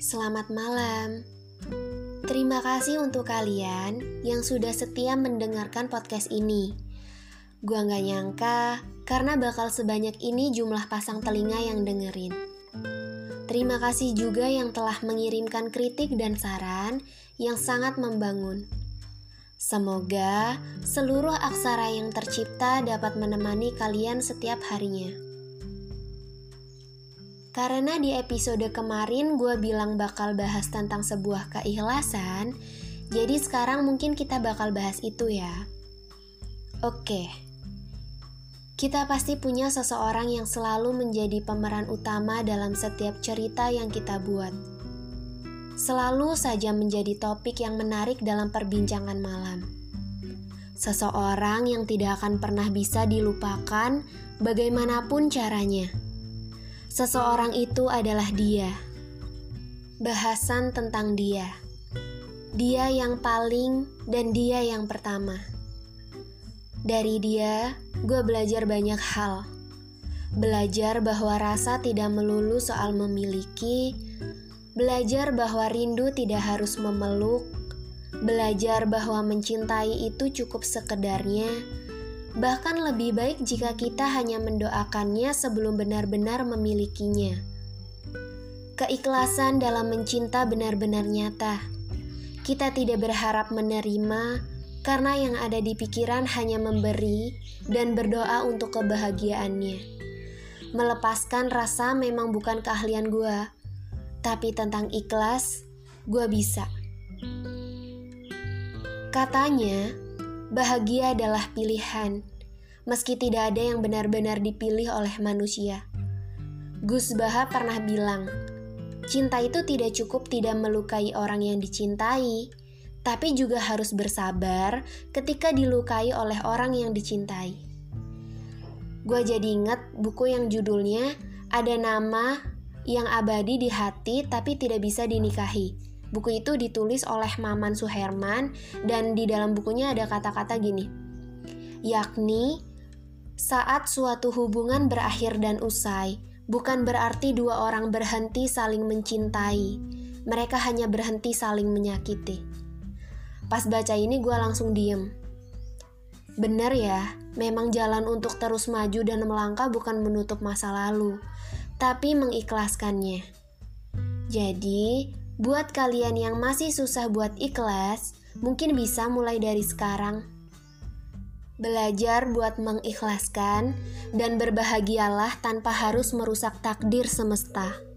Selamat malam. Terima kasih untuk kalian yang sudah setia mendengarkan podcast ini. Gua nggak nyangka karena bakal sebanyak ini jumlah pasang telinga yang dengerin. Terima kasih juga yang telah mengirimkan kritik dan saran yang sangat membangun. Semoga seluruh aksara yang tercipta dapat menemani kalian setiap harinya. Karena di episode kemarin gue bilang bakal bahas tentang sebuah keikhlasan, jadi sekarang mungkin kita bakal bahas itu ya. Oke, kita pasti punya seseorang yang selalu menjadi pemeran utama dalam setiap cerita yang kita buat. Selalu saja menjadi topik yang menarik dalam perbincangan malam. Seseorang yang tidak akan pernah bisa dilupakan, bagaimanapun caranya Seseorang itu adalah dia. Bahasan tentang dia. Dia yang paling dan dia yang pertama. Dari dia, gue belajar banyak hal. Belajar bahwa rasa tidak melulu soal memiliki, belajar bahwa rindu tidak harus memeluk, belajar bahwa mencintai itu cukup sekedarnya, Bahkan lebih baik jika kita hanya mendoakannya sebelum benar-benar memilikinya. Keikhlasan dalam mencinta benar-benar nyata. Kita tidak berharap menerima karena yang ada di pikiran hanya memberi dan berdoa untuk kebahagiaannya. Melepaskan rasa memang bukan keahlian gue, tapi tentang ikhlas, gue bisa. Katanya, Bahagia adalah pilihan, meski tidak ada yang benar-benar dipilih oleh manusia. Gus Baha pernah bilang, cinta itu tidak cukup tidak melukai orang yang dicintai, tapi juga harus bersabar ketika dilukai oleh orang yang dicintai. Gue jadi inget buku yang judulnya ada nama yang abadi di hati tapi tidak bisa dinikahi Buku itu ditulis oleh Maman Suherman dan di dalam bukunya ada kata-kata gini. Yakni saat suatu hubungan berakhir dan usai, bukan berarti dua orang berhenti saling mencintai. Mereka hanya berhenti saling menyakiti. Pas baca ini gue langsung diem. Bener ya, memang jalan untuk terus maju dan melangkah bukan menutup masa lalu, tapi mengikhlaskannya. Jadi, Buat kalian yang masih susah buat ikhlas, mungkin bisa mulai dari sekarang. Belajar buat mengikhlaskan dan berbahagialah tanpa harus merusak takdir semesta.